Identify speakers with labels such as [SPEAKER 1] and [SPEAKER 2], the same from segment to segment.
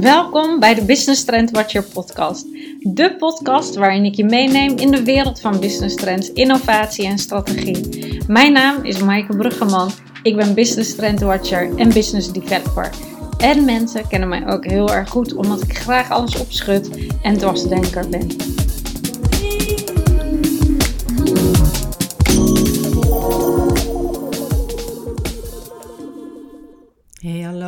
[SPEAKER 1] Welkom bij de Business Trend Watcher podcast. De podcast waarin ik je meeneem in de wereld van business trends, innovatie en strategie. Mijn naam is Maaike Bruggeman. Ik ben Business Trend Watcher en Business Developer. En mensen kennen mij ook heel erg goed omdat ik graag alles opschud en dwarsdenker ben.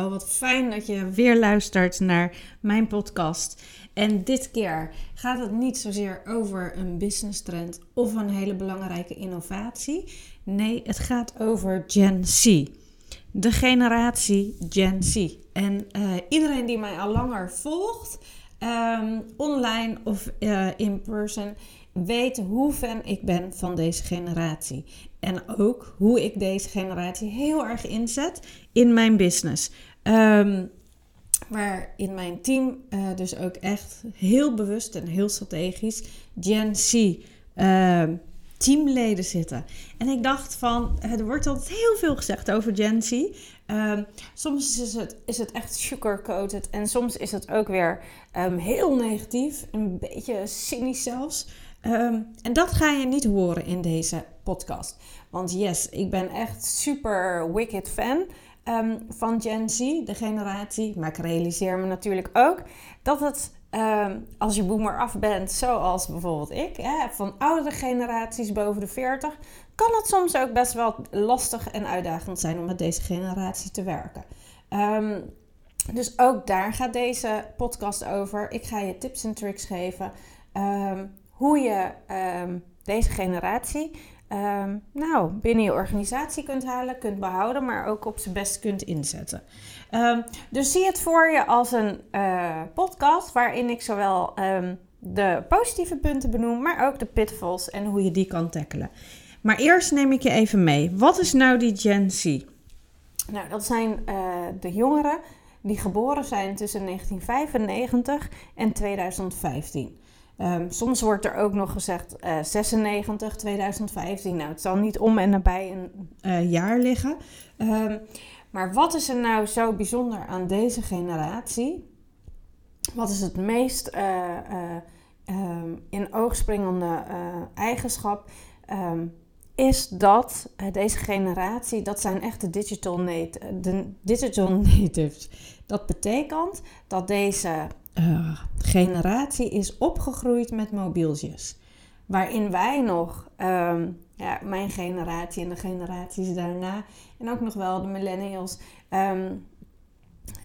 [SPEAKER 1] Wat fijn dat je weer luistert naar mijn podcast. En dit keer gaat het niet zozeer over een business trend of een hele belangrijke innovatie. Nee, het gaat over Gen Z. De generatie Gen Z. En uh, iedereen die mij al langer volgt, um, online of uh, in person, weet hoe fan ik ben van deze generatie. En ook hoe ik deze generatie heel erg inzet in mijn business. Waar in mijn team uh, dus ook echt heel bewust en heel strategisch Gen Z uh, teamleden zitten. En ik dacht van, er wordt altijd heel veel gezegd over Gen Z. Uh, soms is het, is het echt sugarcoated en soms is het ook weer heel negatief, een beetje cynisch zelfs. En dat ga je niet horen in deze podcast. Want yes, ik ben echt super wicked fan um, van Gen Z, de generatie. Maar ik realiseer me natuurlijk ook dat het, um, als je boomer af bent, zoals bijvoorbeeld ik, hè, van oudere generaties boven de 40, kan het soms ook best wel lastig en uitdagend zijn om met deze generatie te werken. Um, dus ook daar gaat deze podcast over. Ik ga je tips en tricks geven hoe je deze generatie um, nou, binnen je organisatie kunt halen, kunt behouden, maar ook op zijn best kunt inzetten. Um, dus zie het voor je als een uh, podcast waarin ik zowel um, de positieve punten benoem, maar ook de pitfalls en hoe je die kan tackelen. Maar eerst neem ik je even mee. Wat is nou die Gen Z? Nou, dat zijn uh, de jongeren die geboren zijn tussen 1995 en 2015. Um, soms wordt er ook nog gezegd uh, 96, 2015. Nou, het zal niet om en nabij een uh, jaar liggen. Um, maar wat is er nou zo bijzonder aan deze generatie? Wat is het meest uh, in oogspringende eigenschap? is dat deze generatie, dat zijn echt de digital, de digital natives. Dat betekent dat deze generatie is opgegroeid met mobieltjes. Waarin wij nog, um, ja, mijn generatie en de generaties daarna, en ook nog wel de millennials, um,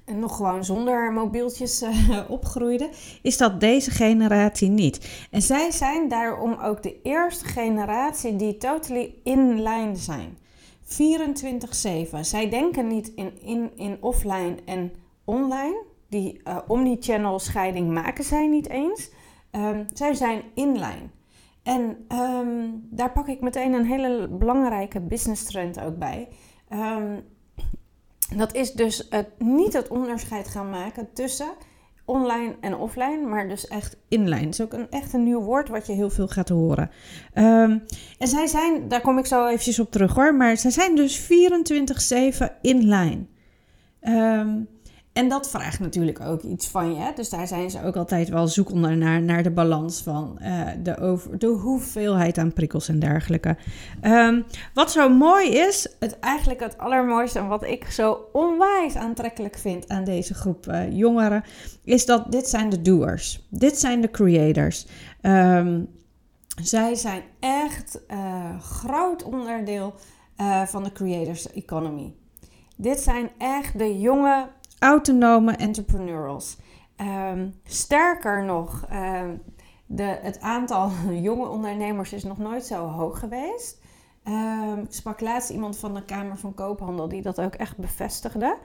[SPEAKER 1] nog gewoon zonder mobieltjes uh, opgroeiden, is dat deze generatie niet. En zij zijn daarom ook de eerste generatie die totally inline zijn. 24-7. Zij denken niet in, in, in offline en online die uh, omnichannel scheiding maken zij niet eens. Um, zij zijn inline. En um, daar pak ik meteen een hele belangrijke business trend ook bij. Um, dat is dus het, niet het onderscheid gaan maken tussen online en offline, maar dus echt inline. Dat is ook een, echt een nieuw woord wat je heel veel gaat horen. En zij zijn, daar kom ik zo eventjes op terug hoor, maar zij zijn dus 24-7 inline. En dat vraagt natuurlijk ook iets van je. Dus daar zijn ze ook altijd wel zoekende naar, naar de balans van uh, de, over, de hoeveelheid aan prikkels en dergelijke. Um, wat zo mooi is, het eigenlijk het allermooiste en wat ik zo onwijs aantrekkelijk vind aan deze groep uh, jongeren, is dat dit zijn de doers. Dit zijn de creators. Um, zij zijn echt uh, groot onderdeel van de creators economy. Dit zijn echt de jonge autonome entrepreneurs. Um, sterker nog, um, de, het aantal jonge ondernemers is nog nooit zo hoog geweest. Um, ik sprak laatst iemand van de Kamer van Koophandel die dat ook echt bevestigde.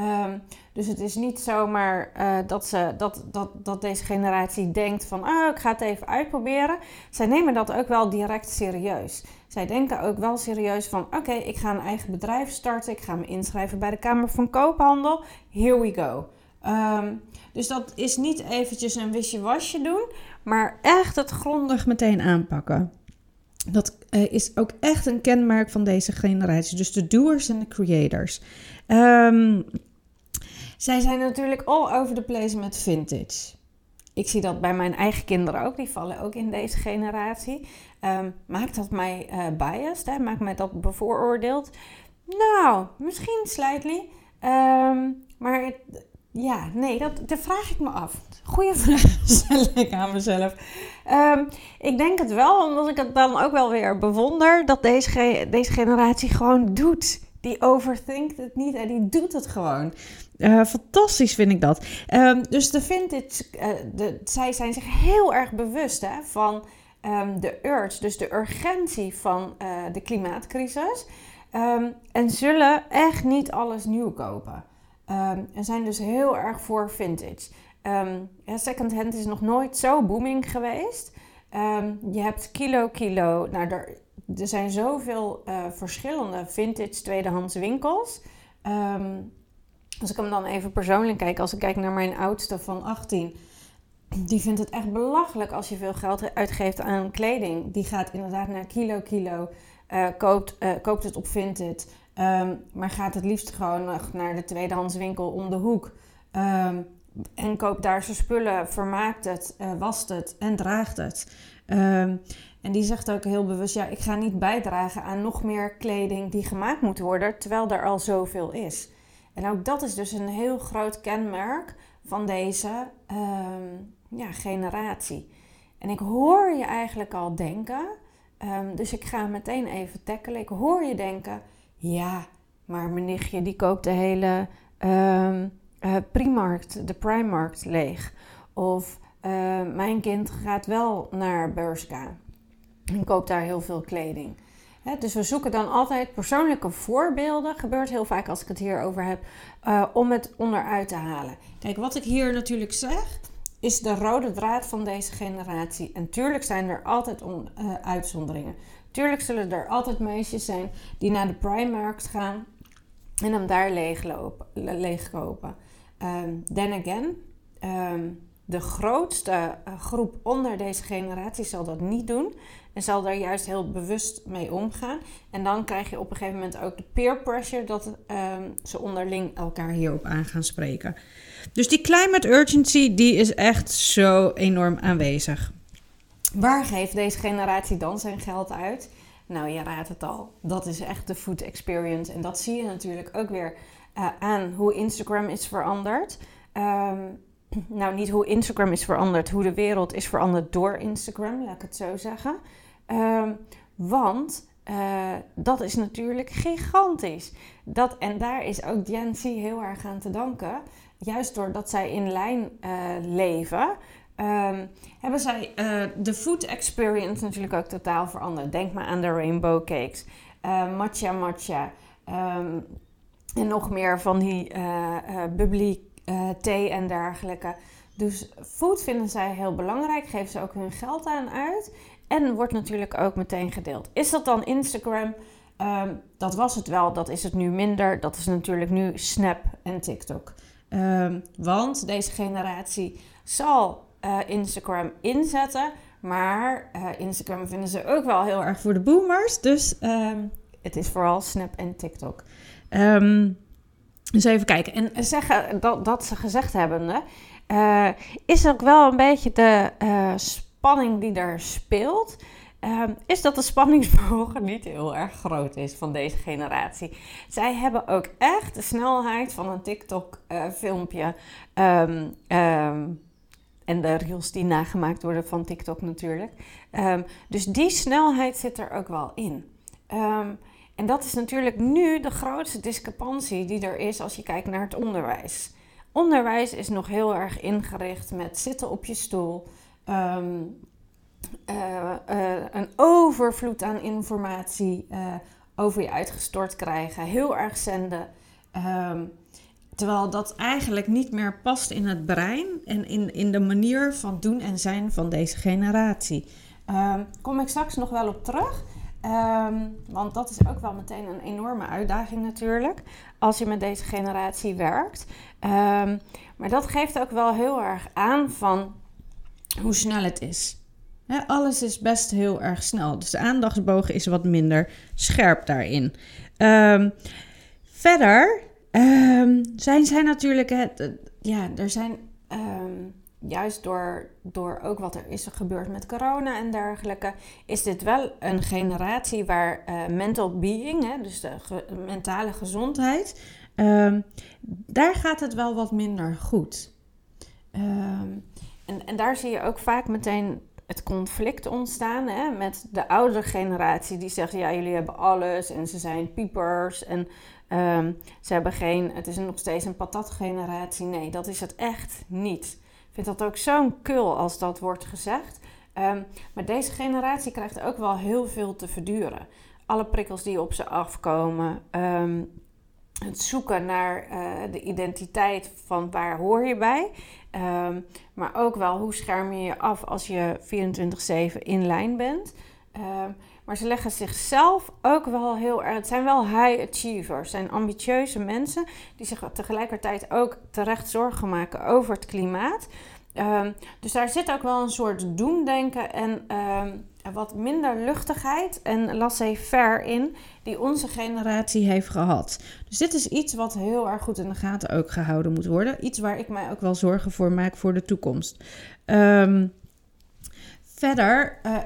[SPEAKER 1] Um, dus het is niet zomaar uh, dat, ze, dat, dat, dat deze generatie denkt van... oh, ik ga het even uitproberen. Zij nemen dat ook wel direct serieus. Zij denken ook wel serieus van... oké, ik ga een eigen bedrijf starten. Ik ga me inschrijven bij de Kamer van Koophandel. Here we go. Um, dus dat is niet eventjes een wisje-wasje doen... maar echt het grondig meteen aanpakken. Dat uh, is ook echt een kenmerk van deze generatie. Dus de doers en de creators. Um, Zij zijn natuurlijk all over the place met vintage. Ik zie dat bij mijn eigen kinderen ook. Die vallen ook in deze generatie. Um, maakt dat mij uh, biased? Hè? Maakt mij dat bevooroordeeld? Nou, misschien slightly. Um, maar ja, nee, dat, dat vraag ik me af. Goeie vraag stel ik aan mezelf. Um, ik denk het wel, omdat ik het dan ook wel weer bewonder dat deze, deze generatie gewoon doet. Die overthinkt het niet en die doet het gewoon. Uh, fantastisch vind ik dat. Um, dus de vintage, uh, de, zij zijn zich heel erg bewust hè, van um, de urge, dus de urgentie van uh, de klimaatcrisis. Um, en zullen echt niet alles nieuw kopen. en zijn dus heel erg voor vintage. Secondhand is nog nooit zo booming geweest. je hebt kilo kilo. Nou, er, er zijn zoveel verschillende vintage tweedehands winkels. Um, als ik hem dan even persoonlijk kijk, als ik kijk naar mijn oudste van 18, die vindt het echt belachelijk als je veel geld uitgeeft aan kleding. Die gaat inderdaad naar kilo kilo, uh, koopt, uh, koopt het op Vinted, um, maar gaat het liefst gewoon naar de tweedehandswinkel om de hoek. Um, en koopt daar zijn spullen, vermaakt het, uh, wast het en draagt het. Um, en die zegt ook heel bewust: ja, ik ga niet bijdragen aan nog meer kleding die gemaakt moet worden, terwijl er al zoveel is. En ook dat is dus een heel groot kenmerk van deze ehm, ja, generatie. En ik hoor je eigenlijk al denken, um, dus ik ga meteen even tackelen. Ik hoor je denken, ja, maar mijn nichtje die koopt de hele um, Primarkt, de Primarkt leeg. Of uh, mijn kind gaat wel naar Beurska en koopt daar heel veel kleding dus we zoeken dan altijd persoonlijke voorbeelden. Gebeurt heel vaak als ik het hierover heb. Uh, om het onderuit te halen. Kijk, wat ik hier natuurlijk zeg. Is de rode draad van deze generatie. En tuurlijk zijn er altijd uh, uitzonderingen. Tuurlijk zullen er altijd meisjes zijn die naar de Primark gaan. En hem daar leeglopen, leegkopen. Um, then again. Um, de grootste eh, groep onder deze generatie zal dat niet doen. En zal daar juist heel bewust mee omgaan. En dan krijg je op een gegeven moment ook de peer pressure dat um, ze onderling elkaar hierop aan gaan spreken. Dus die climate urgency die is echt zo enorm aanwezig. Waar geeft deze generatie dan zijn geld uit? Nou, je raadt het al. Dat is echt de food experience. En dat zie je natuurlijk ook weer uh, aan hoe Instagram is veranderd. Um, nou, niet hoe Instagram is veranderd, hoe de wereld is veranderd door Instagram, laat ik het zo zeggen. Um, want uh, dat is natuurlijk gigantisch. Dat, en daar is ook Z heel erg aan te danken. Juist doordat zij in lijn uh, leven, um, hebben zij uh, de food experience natuurlijk ook totaal veranderd. Denk maar aan de rainbow cakes, matcha matcha. Um, en nog meer van die bubbly thee en dergelijke. Dus food vinden zij heel belangrijk, geven ze ook hun geld aan uit. En wordt natuurlijk ook meteen gedeeld. Is dat dan Instagram? Um, dat was het wel, dat is het nu minder. Dat is natuurlijk nu Snap en TikTok. Um, want deze generatie zal uh, Instagram inzetten. Maar uh, Instagram vinden ze ook wel heel erg voor de boomers. Dus um, het is vooral Snap en TikTok. Dus even kijken. En zeggen, dat, dat ze gezegd hebben, uh, is ook wel een beetje de spanning die er speelt. Uh, is dat de spanningsbogen niet heel erg groot is van deze generatie. Zij hebben ook echt de snelheid van een TikTok-filmpje. Uh, um, um, en de reels die nagemaakt worden van TikTok natuurlijk. Dus die snelheid zit er ook wel in. En dat is natuurlijk nu de grootste discrepantie die er is als je kijkt naar het onderwijs. Onderwijs is nog heel erg ingericht met zitten op je stoel, um, uh, uh, een overvloed aan informatie uh, over je uitgestort krijgen, heel erg zenden. Um, terwijl dat eigenlijk niet meer past in het brein en in, in de manier van doen en zijn van deze generatie. Um, kom ik straks nog wel op terug. Want dat is ook wel meteen een enorme uitdaging natuurlijk, als je met deze generatie werkt. Maar dat geeft ook wel heel erg aan van hoe snel het is. alles is best heel erg snel, dus de aandachtsboog is wat minder scherp daarin. Um, verder Um, zijn zij natuurlijk het, ja, er zijn ehm, juist door, door ook wat er is gebeurd met corona en dergelijke, is dit wel een generatie waar uh, mental being, dus de mentale gezondheid, daar gaat het wel wat minder goed. En, daar zie je ook vaak meteen het conflict ontstaan hè, met de oudere generatie die zegt: ja, jullie hebben alles en ze zijn piepers en um, ze hebben geen, het is nog steeds een patatgeneratie. Nee, dat is het echt niet. Ik vind dat ook zo'n kul als dat wordt gezegd. Um, maar deze generatie krijgt ook wel heel veel te verduren. Alle prikkels die op ze afkomen. Um, het zoeken naar uh, de identiteit van waar hoor je bij. Um, maar ook wel hoe scherm je je af als je 24-7 in lijn bent. Um, maar ze leggen zichzelf ook wel heel erg. Het zijn wel high achievers. zijn ambitieuze mensen die zich tegelijkertijd ook terecht zorgen maken over het klimaat. Um, dus daar zit ook wel een soort doemdenken en wat minder luchtigheid en laissez-faire in die onze generatie heeft gehad. Dus dit is iets wat heel erg goed in de gaten ook gehouden moet worden. Iets waar ik mij ook wel zorgen voor maak voor de toekomst. Um, verder, uh,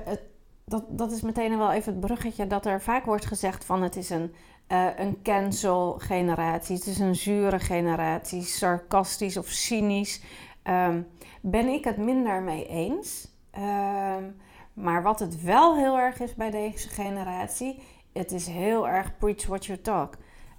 [SPEAKER 1] dat, dat is meteen wel even het bruggetje dat er vaak wordt gezegd van het is een, uh, een cancel generatie, het is een zure generatie, sarcastisch of cynisch. Um, ben ik het minder mee eens? Um, maar wat het wel heel erg is bij deze generatie, het is heel erg preach what you talk.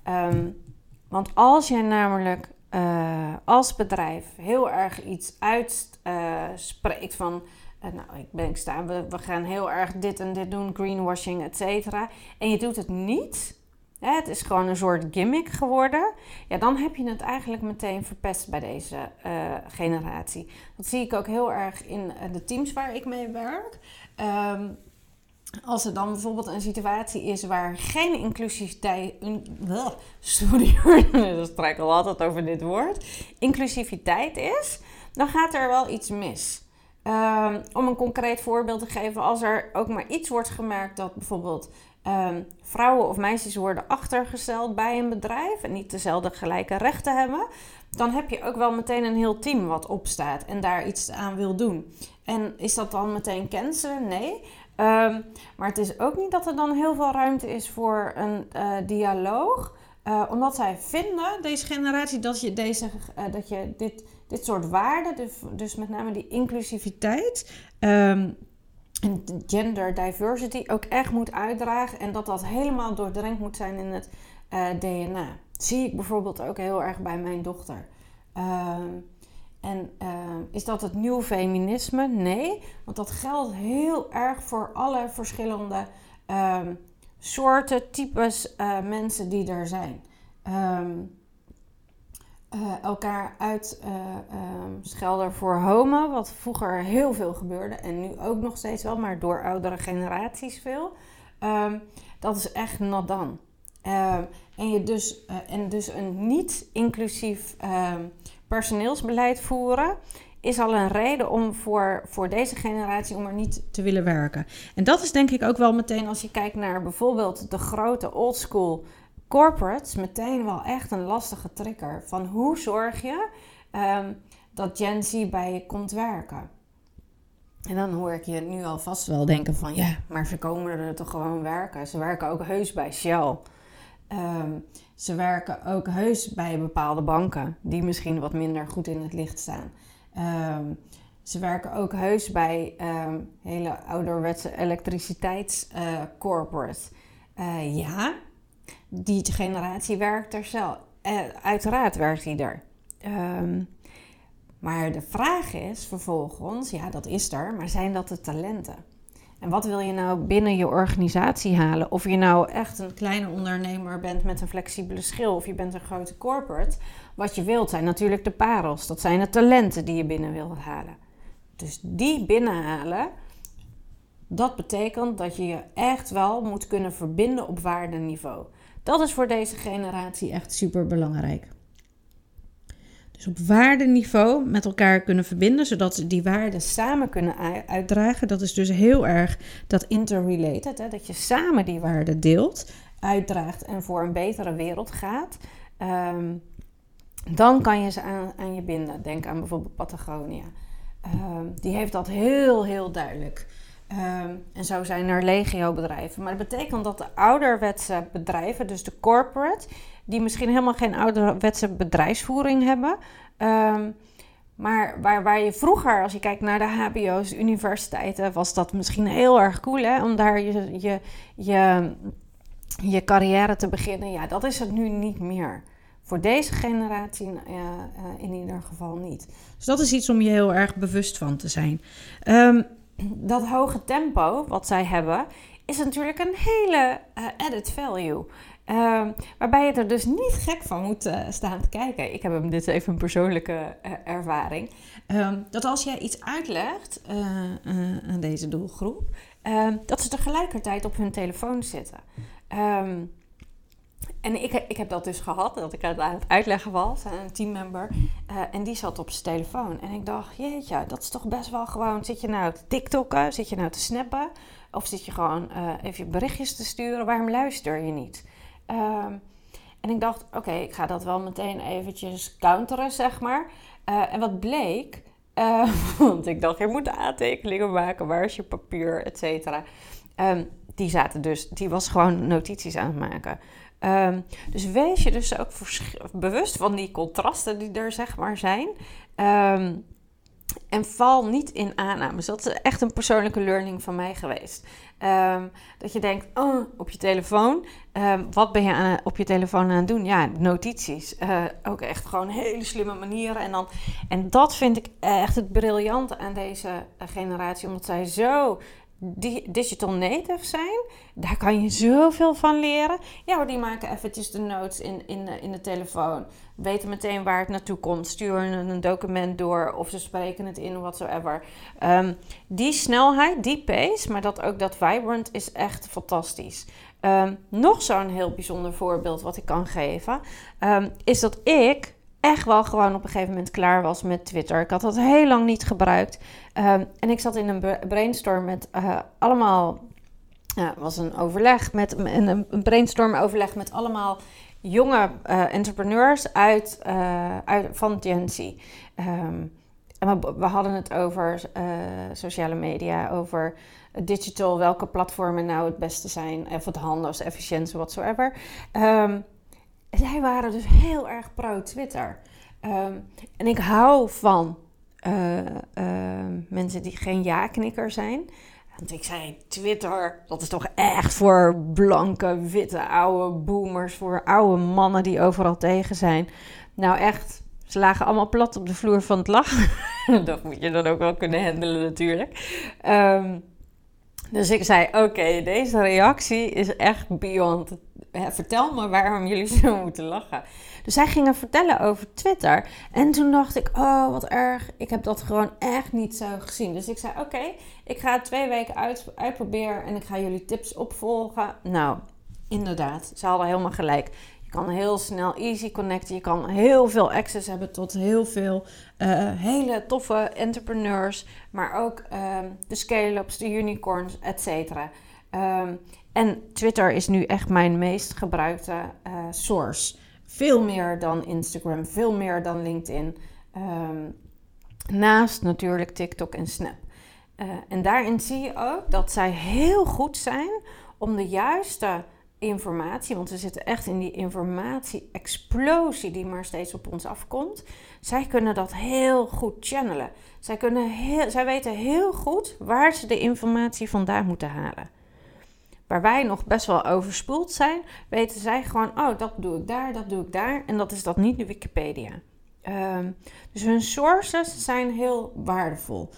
[SPEAKER 1] Um, want als je namelijk uh, als bedrijf heel erg iets uitspreekt uh, van... Uh, nou, ik ben ik sta, we, we, gaan heel erg dit en dit doen, greenwashing, et cetera. En je doet het niet, hè, het is gewoon een soort gimmick geworden. Ja, dan heb je het eigenlijk meteen verpest bij deze generatie. Dat zie ik ook heel erg in de teams waar ik mee werk. Um, als er dan bijvoorbeeld een situatie is waar geen inclusiviteit. sorry al altijd over dit woord. Inclusiviteit is, dan gaat er wel iets mis. Um, om een concreet voorbeeld te geven, als er ook maar iets wordt gemerkt dat bijvoorbeeld um, vrouwen of meisjes worden achtergesteld bij een bedrijf en niet dezelfde gelijke rechten hebben, dan heb je ook wel meteen een heel team wat opstaat en daar iets aan wil doen. En is dat dan meteen cancelen? Nee. Um, maar het is ook niet dat er dan heel veel ruimte is voor een uh, dialoog. Uh, omdat zij vinden, deze generatie, dat je, deze, uh, dat je dit, dit soort waarden, dus, dus met name die inclusiviteit um, en gender diversity, ook echt moet uitdragen. En dat dat helemaal doordrenkt moet zijn in het DNA. Zie ik bijvoorbeeld ook heel erg bij mijn dochter. Um, en uh, is dat het nieuw feminisme? Nee, want dat geldt heel erg voor alle verschillende um, soorten, types uh, mensen die er zijn. Uh, elkaar uitschelden voor homo, wat vroeger heel veel gebeurde en nu ook nog steeds wel, maar door oudere generaties veel. Dat is echt not done. En, je dus, en dus een niet inclusief personeelsbeleid voeren, is al een reden om voor, voor deze generatie om er niet te willen werken. En dat is denk ik ook wel meteen als je kijkt naar bijvoorbeeld de grote oldschool corporates, meteen wel echt een lastige trigger van hoe zorg je um, dat Gen Z bij je komt werken. En dan hoor ik je nu alvast wel denken van ja, maar ze komen er toch gewoon werken. Ze werken ook heus bij Shell. Um, ze werken ook heus bij bepaalde banken die misschien wat minder goed in het licht staan. Um, ze werken ook heus bij um, hele ouderwetse elektriciteitscorporates. Uh, ja, die generatie werkt er zelf. Uh, uiteraard werkt die er. Maar de vraag is vervolgens, ja, dat is er, maar zijn dat de talenten? En wat wil je nou binnen je organisatie halen? Of je nou echt een kleine ondernemer bent met een flexibele schil of je bent een grote corporate. Wat je wilt zijn natuurlijk de parels. Dat zijn de talenten die je binnen wilt halen. Dus die binnenhalen, dat betekent dat je je echt wel moet kunnen verbinden op waardeniveau. Dat is voor deze generatie echt super belangrijk. Dus op waardeniveau met elkaar kunnen verbinden, zodat ze die waarden samen kunnen uitdragen. Dat is dus heel erg dat interrelated, hè? dat je samen die waarden deelt, uitdraagt en voor een betere wereld gaat. Ehm, dan kan je ze aan, aan je binden. Denk aan bijvoorbeeld Patagonia. Ehm, die heeft dat heel, heel duidelijk. Ehm, en zo zijn er legio bedrijven. Maar dat betekent dat de ouderwetse bedrijven, dus de corporate, die misschien helemaal geen ouderwetse bedrijfsvoering hebben. maar waar, waar je vroeger, als je kijkt naar de HBO's, universiteiten, was dat misschien heel erg cool hè? om daar je, je, je, je carrière te beginnen. Ja, dat is het nu niet meer. Voor deze generatie uh, in ieder geval niet.
[SPEAKER 2] Dus dat is iets om je heel erg bewust van te zijn. Um,
[SPEAKER 1] dat hoge tempo wat zij hebben, is natuurlijk een hele uh, added value. Uh, waarbij je er dus niet gek van moet uh, staan te kijken. Ik heb hem dit even een persoonlijke ervaring. Um, dat als jij iets uitlegt aan deze doelgroep, ehm, dat ze tegelijkertijd op hun telefoon zitten. En ik, ik heb dat dus gehad, dat ik aan het uitleggen was aan een teammember. En die zat op zijn telefoon. En ik dacht, jeetje, dat is toch best wel gewoon... Zit je nou te tiktokken? Zit je nou te snappen? Of zit je gewoon even berichtjes te sturen? Waarom luister je niet? Uh, en ik dacht, oké, ik ga dat wel meteen eventjes counteren, zeg maar. Uh, en wat bleek... want ik dacht, je moet aantekeningen maken. Waar papier, et cetera. Um, die zaten dus... Die was gewoon notities aan het maken... Dus wees je dus ook bewust van die contrasten die er zeg maar zijn. Um, en val niet in aannames. Dat is echt een persoonlijke learning van mij geweest. Um, dat je denkt, oh, op je telefoon. wat ben je aan, op je telefoon aan het doen? Ja, notities. Uh, ook echt gewoon hele slimme manieren. En, dan, en dat vind ik echt het briljante aan deze eh, generatie. Omdat zij zo digital native zijn. Daar kan je zoveel van leren. Ja, die maken eventjes de notes in, in, in de telefoon. Weten meteen waar het naartoe komt. Sturen een document door of ze spreken het in, whatsoever. Um, die snelheid, die pace, maar dat ook dat vibrant is echt fantastisch. Um, nog zo'n heel bijzonder voorbeeld wat ik kan geven, um, is dat ik echt wel gewoon op een gegeven moment klaar was met Twitter. Ik had dat heel lang niet gebruikt. Um, en ik zat in een brainstorm met uh, allemaal. Ja, was een overleg met een, een brainstorm overleg met allemaal jonge uh, entrepreneurs uit, uh, uit, van Gen. Um, en we, hadden het over sociale media, over digital, welke platformen nou het beste zijn, of het handigst, efficiëntie, whatsoever. Um, zij waren dus heel erg pro-Twitter. En ik hou van uh, uh, mensen die geen ja-knikker zijn. Want ik zei, Twitter, dat is toch echt voor blanke, witte, oude boomers. Voor oude mannen die overal tegen zijn. Nou echt, ze lagen allemaal plat op de vloer van het lachen. dat moet je dan ook wel kunnen handelen natuurlijk. Um, dus ik zei, oké, deze reactie is echt beyond vertel me waarom jullie zo moeten lachen. Dus zij gingen vertellen over Twitter. En toen dacht ik, oh wat erg. Ik heb dat gewoon echt niet zo gezien. Dus ik zei, oké, ik ga twee weken uit, uitproberen en ik ga jullie tips opvolgen. Nou, inderdaad, ze hadden helemaal gelijk. Je kan heel snel easy connecten. Je kan heel veel access hebben tot heel veel uh, hele toffe entrepreneurs. Maar ook um, de scale-ups, de unicorns, et cetera. Um, en Twitter is nu echt mijn meest gebruikte uh, source. Veel meer dan Instagram, veel meer dan LinkedIn. Um, naast natuurlijk TikTok en Snap. Uh, en daarin zie je ook dat zij heel goed zijn om de juiste informatie, want we zitten echt in die informatie-explosie die maar steeds op ons afkomt. Zij kunnen dat heel goed channelen. Zij, kunnen heel, zij weten heel goed waar ze de informatie vandaan moeten halen waar wij nog best wel overspoeld zijn, weten zij gewoon, oh, dat doe ik daar, dat doe ik daar. En dat is dat niet de Wikipedia. Um, dus hun sources zijn heel waardevol.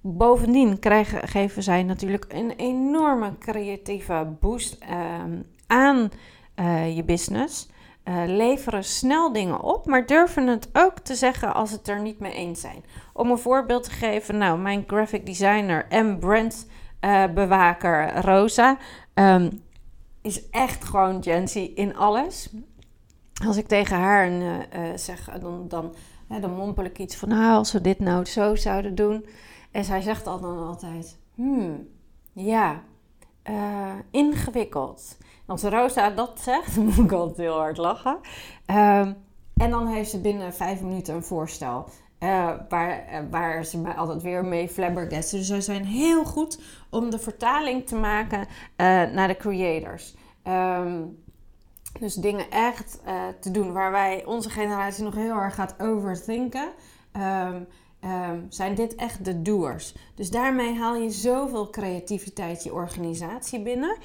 [SPEAKER 1] Bovendien krijgen, geven zij natuurlijk een enorme creatieve boost um, aan uh, je business. Uh, leveren snel dingen op, maar durven het ook te zeggen als het er niet mee eens zijn. Om een voorbeeld te geven, nou, mijn graphic designer en brand uh, bewaker Rosa um, is echt gewoon Gen in alles. Als ik tegen haar een, uh, zeg, dan, dan, dan mompel ik iets van, nou, als we dit nou zo zouden doen. En zij zegt dan, dan altijd, hmm, ja, ingewikkeld. Als Rosa dat zegt, dan moet ik altijd heel hard lachen. Ehm, en dan heeft ze binnen vijf minuten een voorstel. Uh, waar, uh, waar ze mij altijd weer mee flabbergasten. Dus zij zijn heel goed om de vertaling te maken uh, naar de creators. Um, dus dingen echt te doen waar wij onze generatie nog heel erg gaat overthinken. Um, zijn dit echt de doers. Dus daarmee haal je zoveel creativiteit je organisatie binnen.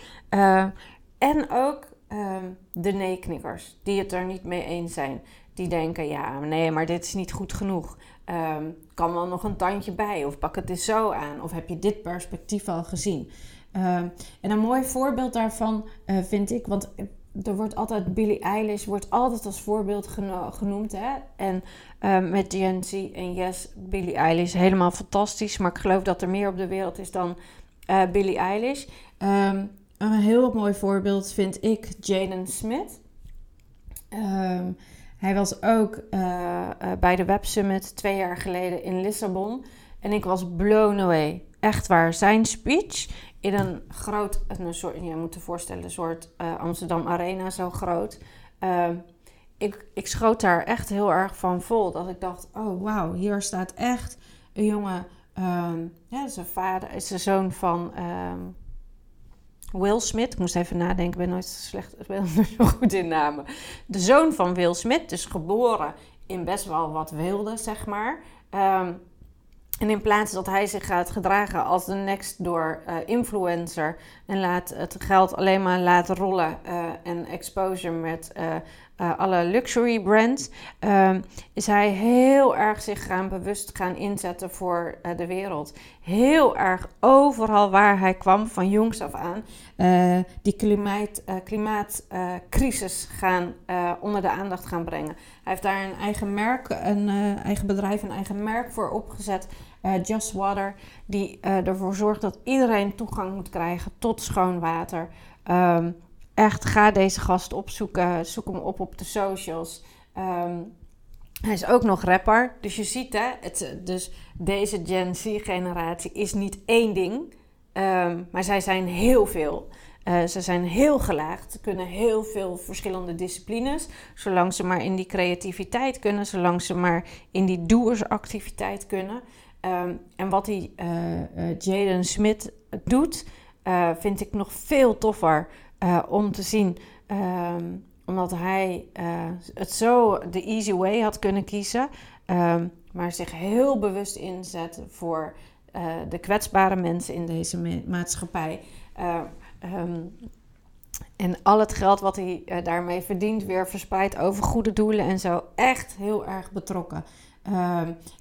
[SPEAKER 1] en ook de nee-knikkers, die het er niet mee eens zijn die denken: ja, nee, maar dit is niet goed genoeg. Um, kan wel nog een tandje bij, of pak het eens zo aan, of heb je dit perspectief al gezien? Um, en een mooi voorbeeld daarvan uh, vind ik, want er wordt altijd Billie Eilish wordt altijd als voorbeeld geno genoemd, hè? En um, met GNC en yes, Billie Eilish helemaal fantastisch, maar ik geloof dat er meer op de wereld is dan uh, Billie Eilish. een heel mooi voorbeeld vind ik Jaden Smith. Hij was ook uh, bij de Web Summit twee jaar geleden in Lissabon. En ik was blown away. Echt waar. Zijn speech in een groot, een soort, je moet je voorstellen, een soort uh, Amsterdam Arena zo groot. Uh, ik, ik schoot daar echt heel erg van vol. Dat ik dacht, oh wauw, hier staat echt een jongen. Um, ja, zijn vader is de zoon van um, Will Smith, ik moest even nadenken, ik ben nooit slecht, ben zo goed in namen. De zoon van Will Smith, dus geboren in best wel wat wilde, zeg maar. Um, en in plaats dat hij zich gaat gedragen als de next door uh, influencer en laat het geld alleen maar laten rollen uh, en exposure met uh, alle luxury brands, ehm, is hij heel erg zich gaan bewust gaan inzetten voor de wereld. Heel erg overal waar hij kwam, van jongs af aan, die klimaat, klimaatcrisis gaan onder de aandacht gaan brengen. Hij heeft daar een eigen merk, een eigen bedrijf, een eigen merk voor opgezet uh, Just Water, die uh, ervoor zorgt dat iedereen toegang moet krijgen tot schoon water. Um, echt, ga deze gast opzoeken. Zoek hem op op de socials. Um, hij is ook nog rapper. Dus je ziet, hè, het, dus deze Gen Z-generatie is niet één ding. Um, maar zij zijn heel veel. Uh, ze zijn heel gelaagd. Ze kunnen heel veel verschillende disciplines. Zolang ze maar in die creativiteit kunnen. Zolang ze maar in die doersactiviteit kunnen. Um, en wat die uh, Jaden Smith doet, vind ik nog veel toffer om te zien. Um, omdat hij het zo de easy way had kunnen kiezen. Um, maar zich heel bewust inzet voor de kwetsbare mensen in deze ma maatschappij. en al het geld wat hij daarmee verdient, weer verspreidt over goede doelen en zo. Echt heel erg betrokken.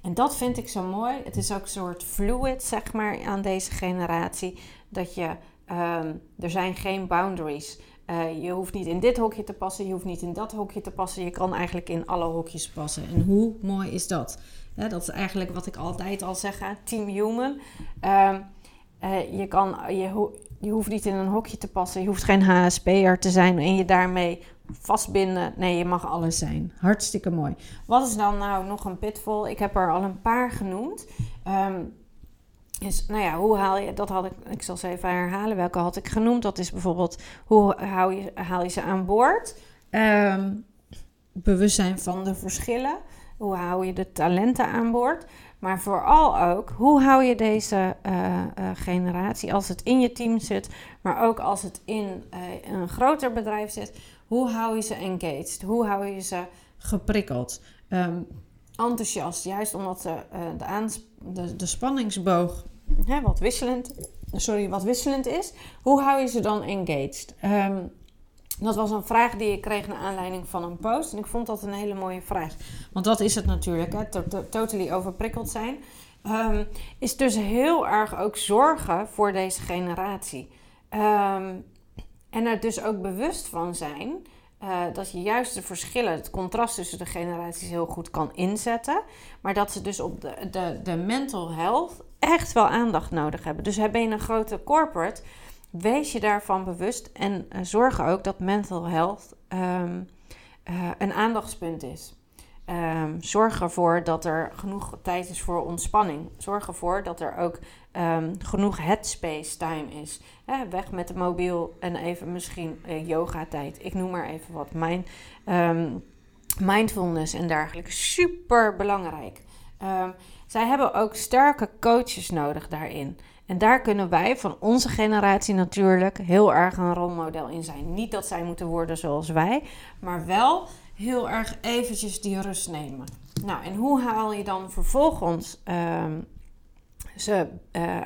[SPEAKER 1] En dat vind ik zo mooi. Het is ook een soort fluid, zeg maar, aan deze generatie. Dat je, um, er zijn geen boundaries. Uh, je hoeft niet in dit hokje te passen, je hoeft niet in dat hokje te passen. Je kan eigenlijk in alle hokjes passen. En hoe mooi is dat? Dat is eigenlijk wat ik altijd al zeg, Team Human. Um, uh, je, kan, je hoeft niet in een hokje te passen, je hoeft geen HSP'er te zijn en je daarmee vastbinden. Nee, je mag alles zijn. Hartstikke mooi. Wat is dan nou nog een pitfall? Ik heb er al een paar genoemd. Um, is, nou ja, hoe haal je, dat had ik, ik zal ze even herhalen, welke had ik genoemd. Dat is bijvoorbeeld, hoe haal je, haal je ze aan boord? Um, bewustzijn van de verschillen. Hoe hou je de talenten aan boord? Maar vooral ook, hoe hou je deze uh, uh, generatie, als het in je team zit, maar ook als het in uh, een groter bedrijf zit, hoe hou je ze engaged? Hoe hou je ze geprikkeld? Um, enthousiast, juist omdat de, de, de, de spanningsboog hè, wat, wisselend, sorry, wat wisselend is. Hoe hou je ze dan engaged? Um, dat was een vraag die ik kreeg naar aanleiding van een post. En ik vond dat een hele mooie vraag. Want dat is het natuurlijk, hè? totally overprikkeld zijn. Um, is dus heel erg ook zorgen voor deze generatie. Um, en er dus ook bewust van zijn uh, dat je juist de verschillen, het contrast tussen de generaties heel goed kan inzetten. Maar dat ze dus op de, de, de mental health echt wel aandacht nodig hebben. Dus hebben je een grote corporate wees je daarvan bewust en uh, zorg ook dat mental health um, uh, een aandachtspunt is. Um, zorg ervoor dat er genoeg tijd is voor ontspanning. Zorg ervoor dat er ook um, genoeg headspace time is. weg met de mobiel en even misschien uh, yoga tijd. Ik noem maar even wat. Mijn um, mindfulness en dergelijke. Super belangrijk. zij hebben ook sterke coaches nodig daarin. En daar kunnen wij van onze generatie natuurlijk heel erg een rolmodel in zijn. Niet dat zij moeten worden zoals wij, maar wel heel erg eventjes die rust nemen. Nou, en hoe haal je dan vervolgens um, ze, uh, uh,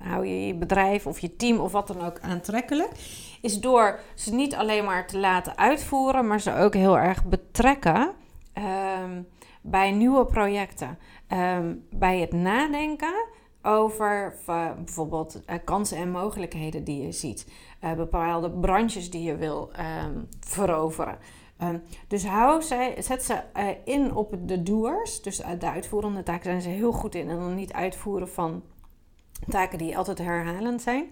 [SPEAKER 1] hou je je bedrijf of je team of wat dan ook aantrekkelijk? Is door ze niet alleen maar te laten uitvoeren, maar ze ook heel erg betrekken um, bij nieuwe projecten. Um, bij het nadenken over bijvoorbeeld kansen en mogelijkheden die je ziet. bepaalde branches die je wil veroveren. Ehm, dus hou zij, zet ze uh, in op de doers. Dus de uitvoerende taken zijn ze heel goed in. En dan niet uitvoeren van taken die altijd herhalend zijn.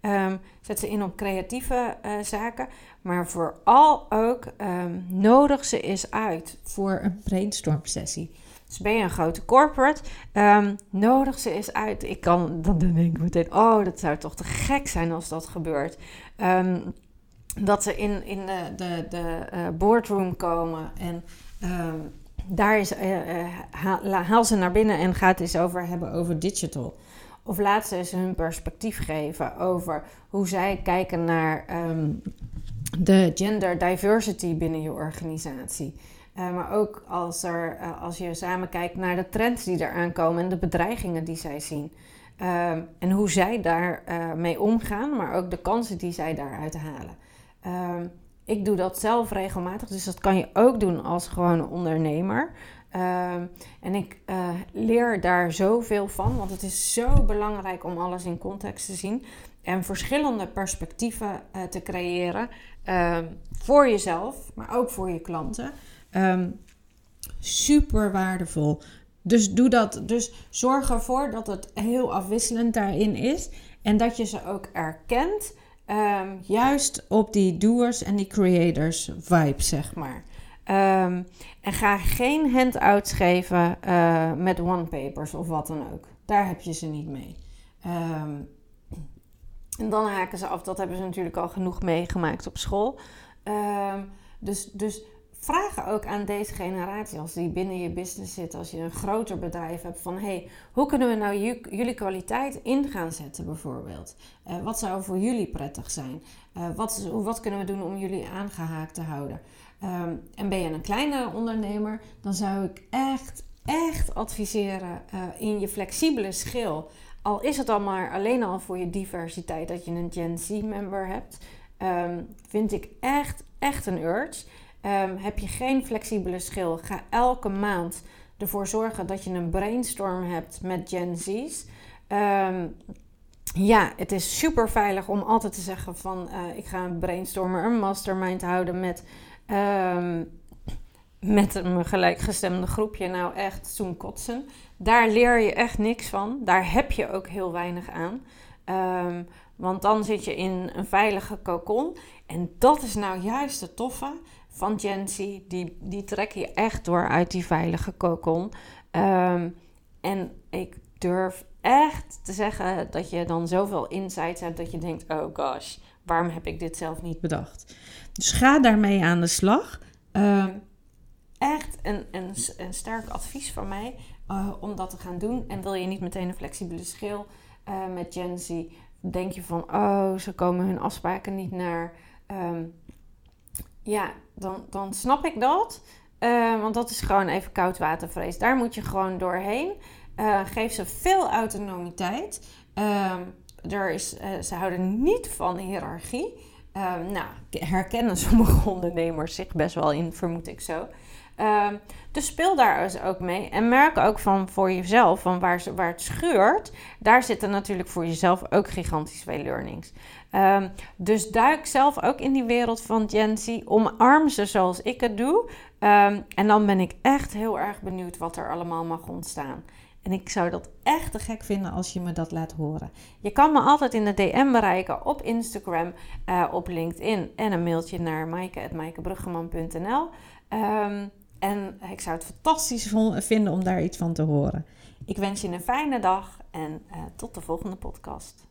[SPEAKER 1] Um, zet ze in op creatieve uh, zaken. Maar vooral ook um, nodig ze eens uit voor een brainstorm sessie. Dus ben je een grote corporate, nodig ze eens uit. Ik kan, dan denk ik meteen, oh, dat zou toch te gek zijn als dat gebeurt. Dat ze in, in de, de, de uh, boardroom komen en um, daar is, uh, uh, haal, ze naar binnen en gaat het eens over hebben over digital. Of laat ze eens hun perspectief geven over hoe zij kijken naar um, de gender diversity binnen je organisatie. maar ook als, er, als je samen kijkt naar de trends die eraan komen en de bedreigingen die zij zien. Um, en hoe zij daarmee mee omgaan, maar ook de kansen die zij daaruit halen. Um, ik doe dat zelf regelmatig, dus dat kan je ook doen als gewone ondernemer. Um, en ik uh, leer daar zoveel van, want het is zo belangrijk om alles in context te zien en verschillende perspectieven uh, te creëren um, voor jezelf, maar ook voor je klanten. super waardevol. Dus doe dat. Dus zorg ervoor dat het heel afwisselend daarin is en dat je ze ook erkent. Um, juist op die doers en die creators vibe, zeg maar. Um, en ga geen handouts geven uh, met one-papers of wat dan ook. Daar heb je ze niet mee. Um, en dan haken ze af. Dat hebben ze natuurlijk al genoeg meegemaakt op school. dus, dus vragen ook aan deze generatie, als die binnen je business zit, als je een groter bedrijf hebt, van hey, hoe kunnen we nou jullie kwaliteit in gaan zetten bijvoorbeeld? Uh, wat zou voor jullie prettig zijn? Uh, wat, wat kunnen we doen om jullie aangehaakt te houden? Um, en ben je een kleine ondernemer, dan zou ik echt, echt adviseren uh, in je flexibele schil. Al is het al maar alleen al voor je diversiteit dat je een Gen Z-member hebt, um, vind ik echt, echt een urge. Um, heb je geen flexibele schil, ga elke maand ervoor zorgen dat je een brainstorm hebt met Gen Z's. Um, ja, het is super veilig om altijd te zeggen van uh, ik ga een brainstormer, een mastermind houden met, um, met een gelijkgestemde groepje. Nou echt zo'n kotsen. Daar leer je echt niks van. Daar heb je ook heel weinig aan. Want dan zit je in een veilige cocon. En dat is nou juist het toffe van Jency, die, die trek je echt door uit die veilige kokon. Ehm, en ik durf echt te zeggen dat je dan zoveel insights hebt dat je denkt: oh gosh, waarom heb ik dit zelf niet bedacht?
[SPEAKER 2] Dus ga daarmee aan de slag.
[SPEAKER 1] Um, echt een, een, een sterk advies van mij uh, om dat te gaan doen. En wil je niet meteen een flexibele schil uh, met Gen denk je van: oh, ze komen hun afspraken niet naar. Um, ja, dan, dan snap ik dat. Uh, want dat is gewoon even koudwatervrees. Daar moet je gewoon doorheen. Uh, geef ze veel autonomiteit. Uh, er is, uh, ze houden niet van hiërarchie. Ehm, nou, herkennen sommige ondernemers zich best wel in, vermoed ik zo. Ehm, dus speel daar dus ook mee. En merk ook van voor jezelf, van waar, waar het scheurt, daar zitten natuurlijk voor jezelf ook gigantisch veel learnings. Um, dus duik zelf ook in die wereld van Gen. Omarm ze zoals ik het doe. Um, en dan ben ik echt heel erg benieuwd wat er allemaal mag ontstaan. En ik zou dat echt te gek vinden als je me dat laat horen. Je kan me altijd in de DM bereiken op Instagram, uh, op LinkedIn en een mailtje naar maaike.maaikebruggeman.nl. Um, En ik zou het fantastisch vinden om daar iets van te horen. Ik wens je een fijne dag en tot de volgende podcast.